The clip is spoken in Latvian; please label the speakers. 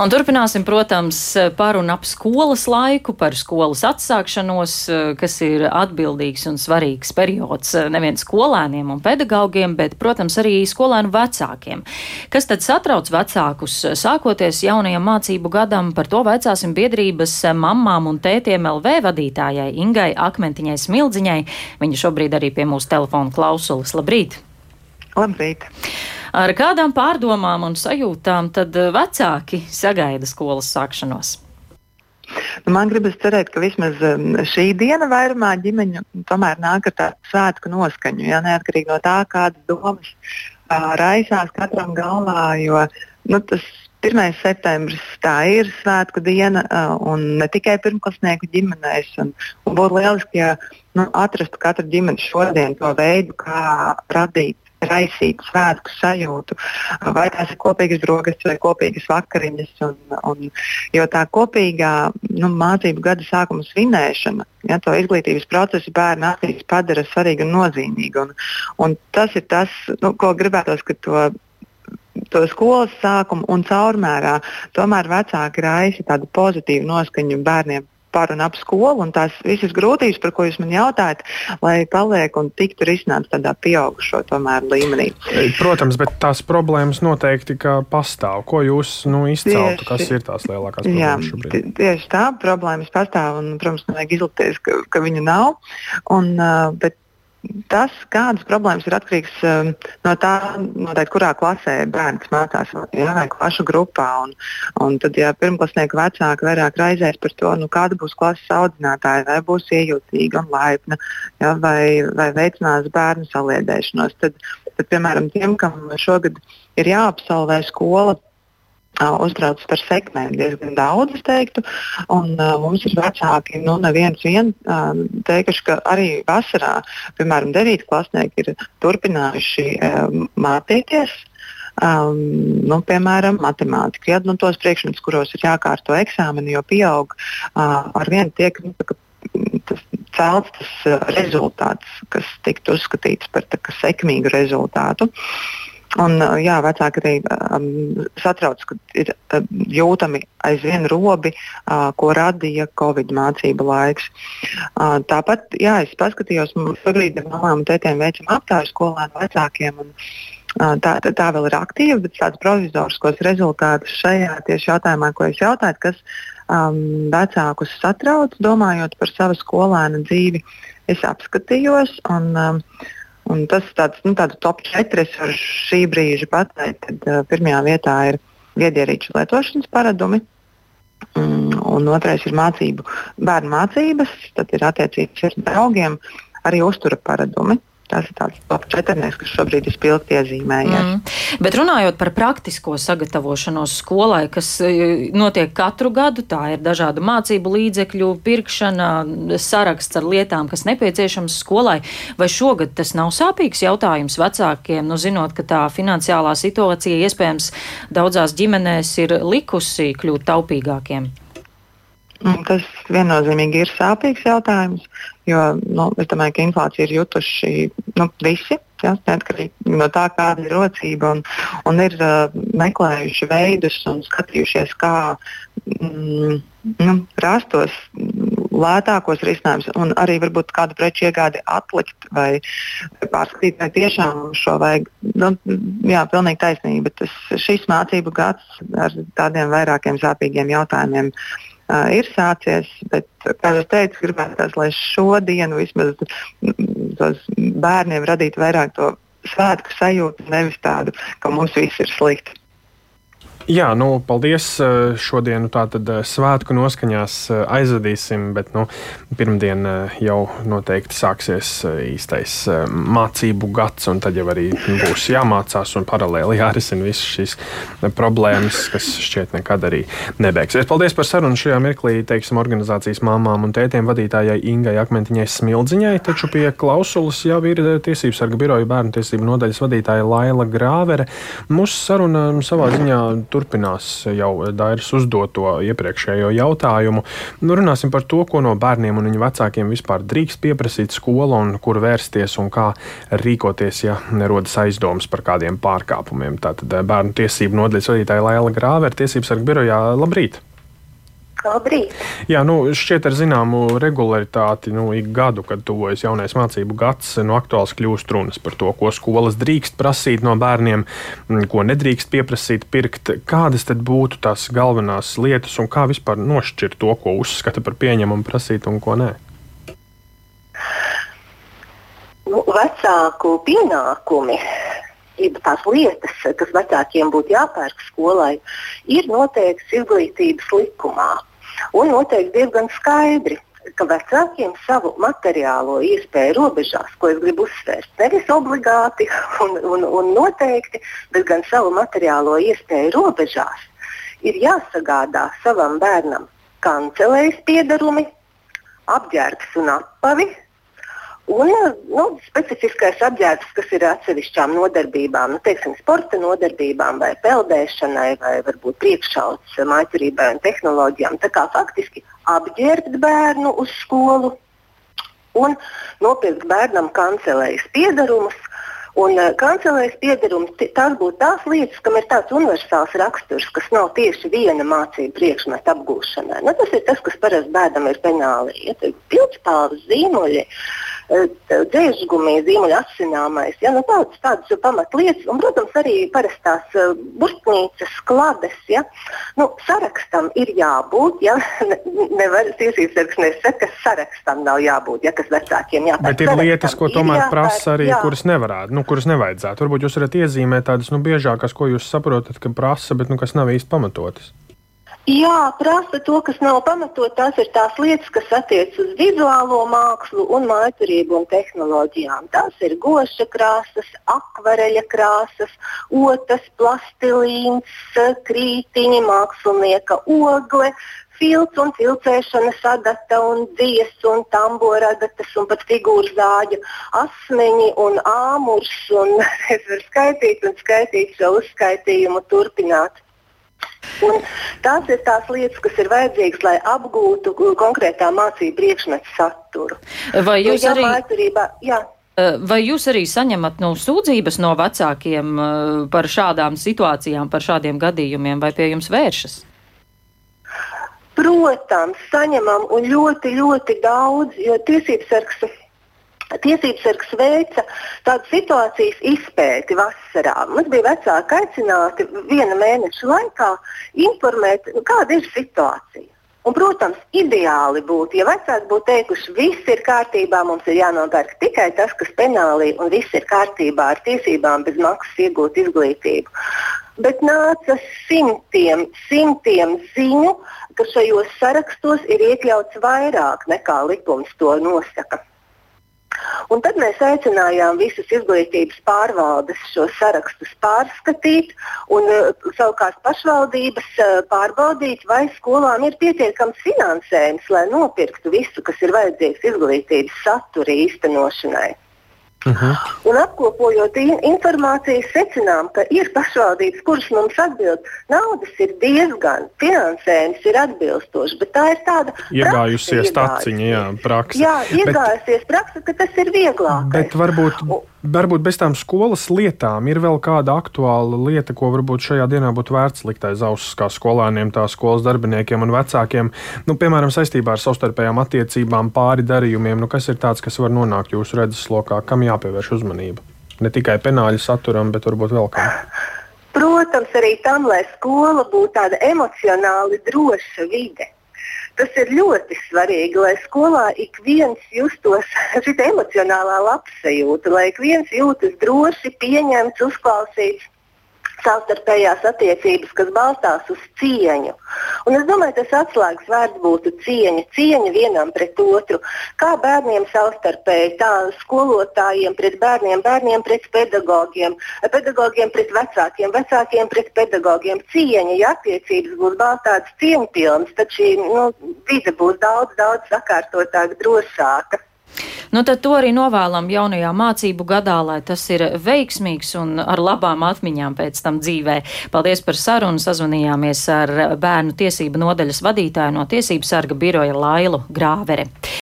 Speaker 1: Un turpināsim, protams, par un ap skolas laiku, par skolas atsākšanos, kas ir atbildīgs un svarīgs periods nevien skolēniem un pedagogiem, bet, protams, arī skolēnu vecākiem. Kas tad satrauc vecākus sākoties jaunajam mācību gadam? Par to vaicāsim biedrības mammām un tētiem LV vadītājai Ingai Akmentiņai Smildziņai. Viņa šobrīd arī pie mūsu telefona klausulas. Labrīt!
Speaker 2: Labrīt!
Speaker 1: Ar kādām pārdomām un sajūtām tad eh, vecāki sagaida skolas sākšanos?
Speaker 2: Nu, man gribas cerēt, ka vismaz um, šī diena vairumā ģimeņu tomēr nāk ar tādu svētku noskaņu, ja neatkarīgi no tā, kādas domas uh, raisās katram galvā. Jo nu, tas 1. septembris tā ir svētku diena, un ne tikai pirmklasnieku ģimenēs. Un, un būtu lieliski, ja nu, atrastu katru ģimeni šodien to veidu, kā radīt raisīt svētku sajūtu, vai tās ir kopīgas brogastis vai kopīgas vakariņas. Un, un, jo tā kopīgā nu, mācību gada sākuma svinēšana, ja, to izglītības procesu bērnu acīs padara svarīgu un nozīmīgu. Un, un tas ir tas, nu, ko gribētos, ka to to skolas sākumu un caurmērā tomēr vecāki raisa tādu pozitīvu noskaņu bērniem par un ap skolu, un tās visas grūtības, par ko jūs man jautājat, lai paliek un tiktu risināts tādā pieaugušo līmenī.
Speaker 3: Protams, bet tās problēmas noteikti pastāv. Ko jūs nu, izceltu, kas ir tās lielākās problēmas jā, šobrīd?
Speaker 2: Tieši tā, problēmas pastāv, un, protams, nevajag izlikties, ka, ka viņa nav. Un, uh, bet tas, kādas problēmas ir atkarīgs um, no tā, noteikti, kurā klasē bērns mācās, ja, vai klašu grupā. Un, un tad, ja pirmklasnieki vecāki vairāk raizēs par to, nu, kāda būs klases audzinātāja, vai būs iejūtīga un laipna, ja, vai, vai veicinās bērnu saliedēšanos, tad, tad, piemēram, tiem, kam šogad ir jāapsalvē skola, uztraucas par sekmēm diezgan daudz, es teiktu. Un, uh, mums ir vecāki, nu, neviens vien uh, teikuši, ka arī vasarā, piemēram, 9 klasnieki ir turpinājuši uh, mācīties. Um, nu, piemēram, matemātika. Ja, nu, tos priekšmetus, kuros ir jākārto eksāmeni, jo pieaug uh, ar vienu tiek nu, tas celts tas uh, rezultāts, kas tiktu uzskatīts par tā, sekmīgu rezultātu. Uh, Un, jā, vecāki arī um, satrauc, ka ir uh, jūtami aizvien robi, uh, ko radīja Covid mācību laiks. Uh, tāpat, jā, es paskatījos, šobrīd mamām un tētiem veicam aptāju skolēnu vecākiem. Un, uh, tā, tā vēl ir aktīva, bet tāds provizoriskos rezultātus šajā tieši jautājumā, ko es jautāju, kas um, vecākus satrauc, domājot par savu skolēnu dzīvi, es apskatījos. Un, um, Un tas tāds, nu, tāds top 4. Es varu šī brīža pateikt, ka uh, pirmajā vietā ir viedierīču lietošanas paradumi. Mm, un otrais ir mācību, bērnu mācības, tad ir attiecības ar draugiem, arī uztura paradumi. Tas ir tāds top četrnieks, kas šobrīd ir spilgti iezīmējies. Mm.
Speaker 1: Bet runājot par praktisko sagatavošanos skolai, kas e, notiek katru gadu, tā ir dažādu mācību līdzekļu pirkšana, saraksts ar lietām, kas nepieciešams skolai, vai šogad tas nav sāpīgs jautājums vecākiem, nu zinot, ka tā finansiālā situācija iespējams daudzās ģimenēs ir likusi kļūt taupīgākiem?
Speaker 2: Tas viennozīmīgi ir sāpīgs jautājums, jo nu, es domāju, ka inflācija ir jutuši nu, visi. Ja, neatkarīgi no tā, kāda ir rocība, un, un ir uh, meklējuši veidus un skatījušies, kā mm, nu, rastos lētākos risinājumus, un arī varbūt kādu preču iegādi atlikt vai pārskatīt, vai tiešām šo vajag. Nu, jā, pilnīgi taisnība. Tas, šis mācību gads ar tādiem vairākiem sāpīgiem jautājumiem uh, ir sācies. Bet, kā jau teicu, gribētu, lai šodienu vismaz tos bērniem radītu vairāk to svētku sajūtu, nevis tādu, ka mums viss ir slikti.
Speaker 3: Jā, nu, paldies. Eh, šodien tātad eh, svētku noskaņās eh, aizvadīsim, bet nu, pirmdien jau noteikti sāksies īstais mācību gads, un tad jau arī būs jāmācās un paralēli jārisina visas šīs problēmas, kas šķiet nekad arī nebeigsies. Paldies par sarunu šajā mirklī, teiksim, organizācijas māmām un tētiem vadītājai Ingai Akmentiņai Smildziņai, taču pie klausulas jau ir Tiesības sarga biroja bērnu tiesību nodaļas vadītāja Laila Grāvere. Mūsu saruna savā ziņā turpinās jau Dairas uzdoto iepriekšējo jautājumu. Nu, runāsim par to, ko no bērniem un viņu vecākiem vispār drīkst pieprasīt skola un kur vērsties un kā rīkoties, ja nerodas aizdomas par kādiem pārkāpumiem. Tātad bērnu tiesību nodaļas vadītāja Laila Grāve ir tiesības sargu birojā. Labrīt!
Speaker 4: Labrīt!
Speaker 3: Jā, nu, šķiet, ar zināmu regularitāti, nu, ik gadu, kad tuvojas jaunais mācību gads, nu, aktuāls kļūst runas par to, ko skolas drīkst prasīt no bērniem, ko nedrīkst pieprasīt, pirkt. Kādas tad būtu tās galvenās lietas un kā vispār nošķirt to, ko uzskata par pieņemamu prasīt un ko nē?
Speaker 4: Nu, vecāku pienākumi tās lietas, kas vecākiem būtu jāpērk skolai, ir noteikts izglītības likumā un noteikti diezgan skaidri, ka vecākiem savu materiālo iespēju robežās, ko es gribu uzsvērt, nevis obligāti un, un, un noteikti, bet gan savu materiālo iespēju robežās, ir jāsagādā savam bērnam kancelējas piedarumi, apģērbs un apavi, Un nu, specifiskais apģērbs, kas ir atsevišķām nodarbībām, nu, teiksim, sporta nodarbībām, vai peldēšanai, vai varbūt priekšauts mācībai un tehnoloģijām. Tā kā faktiski apģērbt bērnu uz skolu un nopirkt bērnam kancelējas piedarumus. Un uh, kancelējas piedarums, tās būtu tās lietas, kam ir tāds universāls raksturs, kas nav tieši viena mācību priekšmeta apgūšanai. Nu, tas ir tas, kas parasti bērnam ir penāli. Ja, Pildspalvas zīmoļi, uh, dzēžgumija, zīmuļa asināmais, ja, nu, tādas, tādas pamatlietas, un, protams, arī parastās uh, burtnīcas, klades. Ja. Nu, sarakstam ir jābūt, ja nevar tiesības sargs nesaka, ka sarakstam nav jābūt, ja kas vecākiem jāpērk.
Speaker 3: Bet ir lietas, ko tomēr jāpērk, prasa arī, jā. kuras nevarētu, nu, kuras nevajadzētu. Varbūt jūs varat iezīmēt tādas nu, biežākas, ko jūs saprotat, ka prasa, bet nu, kas nav īsti pamatotas.
Speaker 4: Jā, prasa to, kas nav pamatot. Tās ir tās lietas, kas attiecas uz vizuālo mākslu un mākslību un tehnoloģijām. Tās ir goša krāsas, akvareļa krāsas, otras, plastilīns, krītiņi, mākslinieka ogle, filts un filcēšanas adata un dzies un tambora adatas un pat figūru zāģu, asmeņi un āmurs. Un es varu skaitīt un skaitīt šo uzskaitījumu turpināt. Un tās ir tās lietas, kas ir vajadzīgas, lai apgūtu konkrētā mācību priekšmetu saturu.
Speaker 1: Vai nu, jūs nu, arī?
Speaker 4: Mācībā, jā.
Speaker 1: Vai jūs arī saņemat nu, sūdzības no vecākiem par šādām situācijām, par šādiem gadījumiem, vai pie jums vēršas?
Speaker 4: Protams, saņemam un ļoti, ļoti daudz, jo tiesības sargs Tiesības sargs veica tādu situācijas izpēti vasarā. Mums bija vecāki aicināti viena mēneša laikā informēt, nu, kāda ir situācija. Un, protams, ideāli būtu, ja vecāki būtu teikuši, viss ir kārtībā, mums ir jānopērk tikai tas, kas penālī, un viss ir kārtībā ar tiesībām bez maksas iegūt izglītību. Bet nāca simtiem, simtiem ziņu, ka šajos sarakstos ir iekļauts vairāk nekā likums to nosaka. Un tad mēs aicinājām visas izglītības pārvaldes šos sarakstus pārskatīt un uh, savukārt pašvaldības uh, pārbaudīt, vai skolām ir pietiekams finansējums, lai nopirktu visu, kas ir vajadzīgs izglītības satura īstenošanai. Uh mhm. -huh. Un apkopojot in informāciju, secinām, ka ir pašvaldības, kuras mums atbild, naudas ir diezgan, finansējums ir atbilstošs, bet tā ir tāda
Speaker 3: iegājusies taciņa, jā, praksa.
Speaker 4: Jā, iegājusies bet, praksa, ka tas ir vieglāk.
Speaker 3: Bet varbūt. Varbūt bez tām skolas lietām ir vēl kāda aktuāla lieta, ko varbūt šajā dienā būtu vērts likt aiz auss kā skolēniem, tā skolas darbiniekiem un vecākiem. Nu, piemēram, saistībā ar savstarpējām attiecībām, pāri darījumiem, nu, kas ir tāds, kas var nonākt jūsu redzeslokā, kam jāpievērš uzmanība. Ne tikai penāļu saturam, bet varbūt vēl kam.
Speaker 4: Protams, arī tam, lai skola būtu tāda emocionāli droša vide Tas ir ļoti svarīgi, lai skolā ik viens justos šī emocionālā labsajūta, lai ik viens jūtas droši, pieņemts, uzklausīts savstarpējās attiecības, kas balstās uz cieņu. Un es domāju, tas atslēgas vārds būtu cieņa, cieņa vienam pret otru. Kā bērniem savstarpēji, tā skolotājiem pret bērniem, bērniem pret pedagogiem, pedagogiem pret vecākiem, vecākiem pret pedagogiem. Cieņa, ja attiecības būs balstātas cieņpilnas, tad šī nu, vide būs daudz, daudz sakārtotāka, drošāka.
Speaker 1: Nu, tad to arī novēlam jaunajā mācību gadā, lai tas ir veiksmīgs un ar labām atmiņām pēc tam dzīvē. Paldies par sarunu. Sazvanījāmies ar bērnu tiesību nodaļas vadītāju no Tiesību sarga biroja Lailu Grāvere.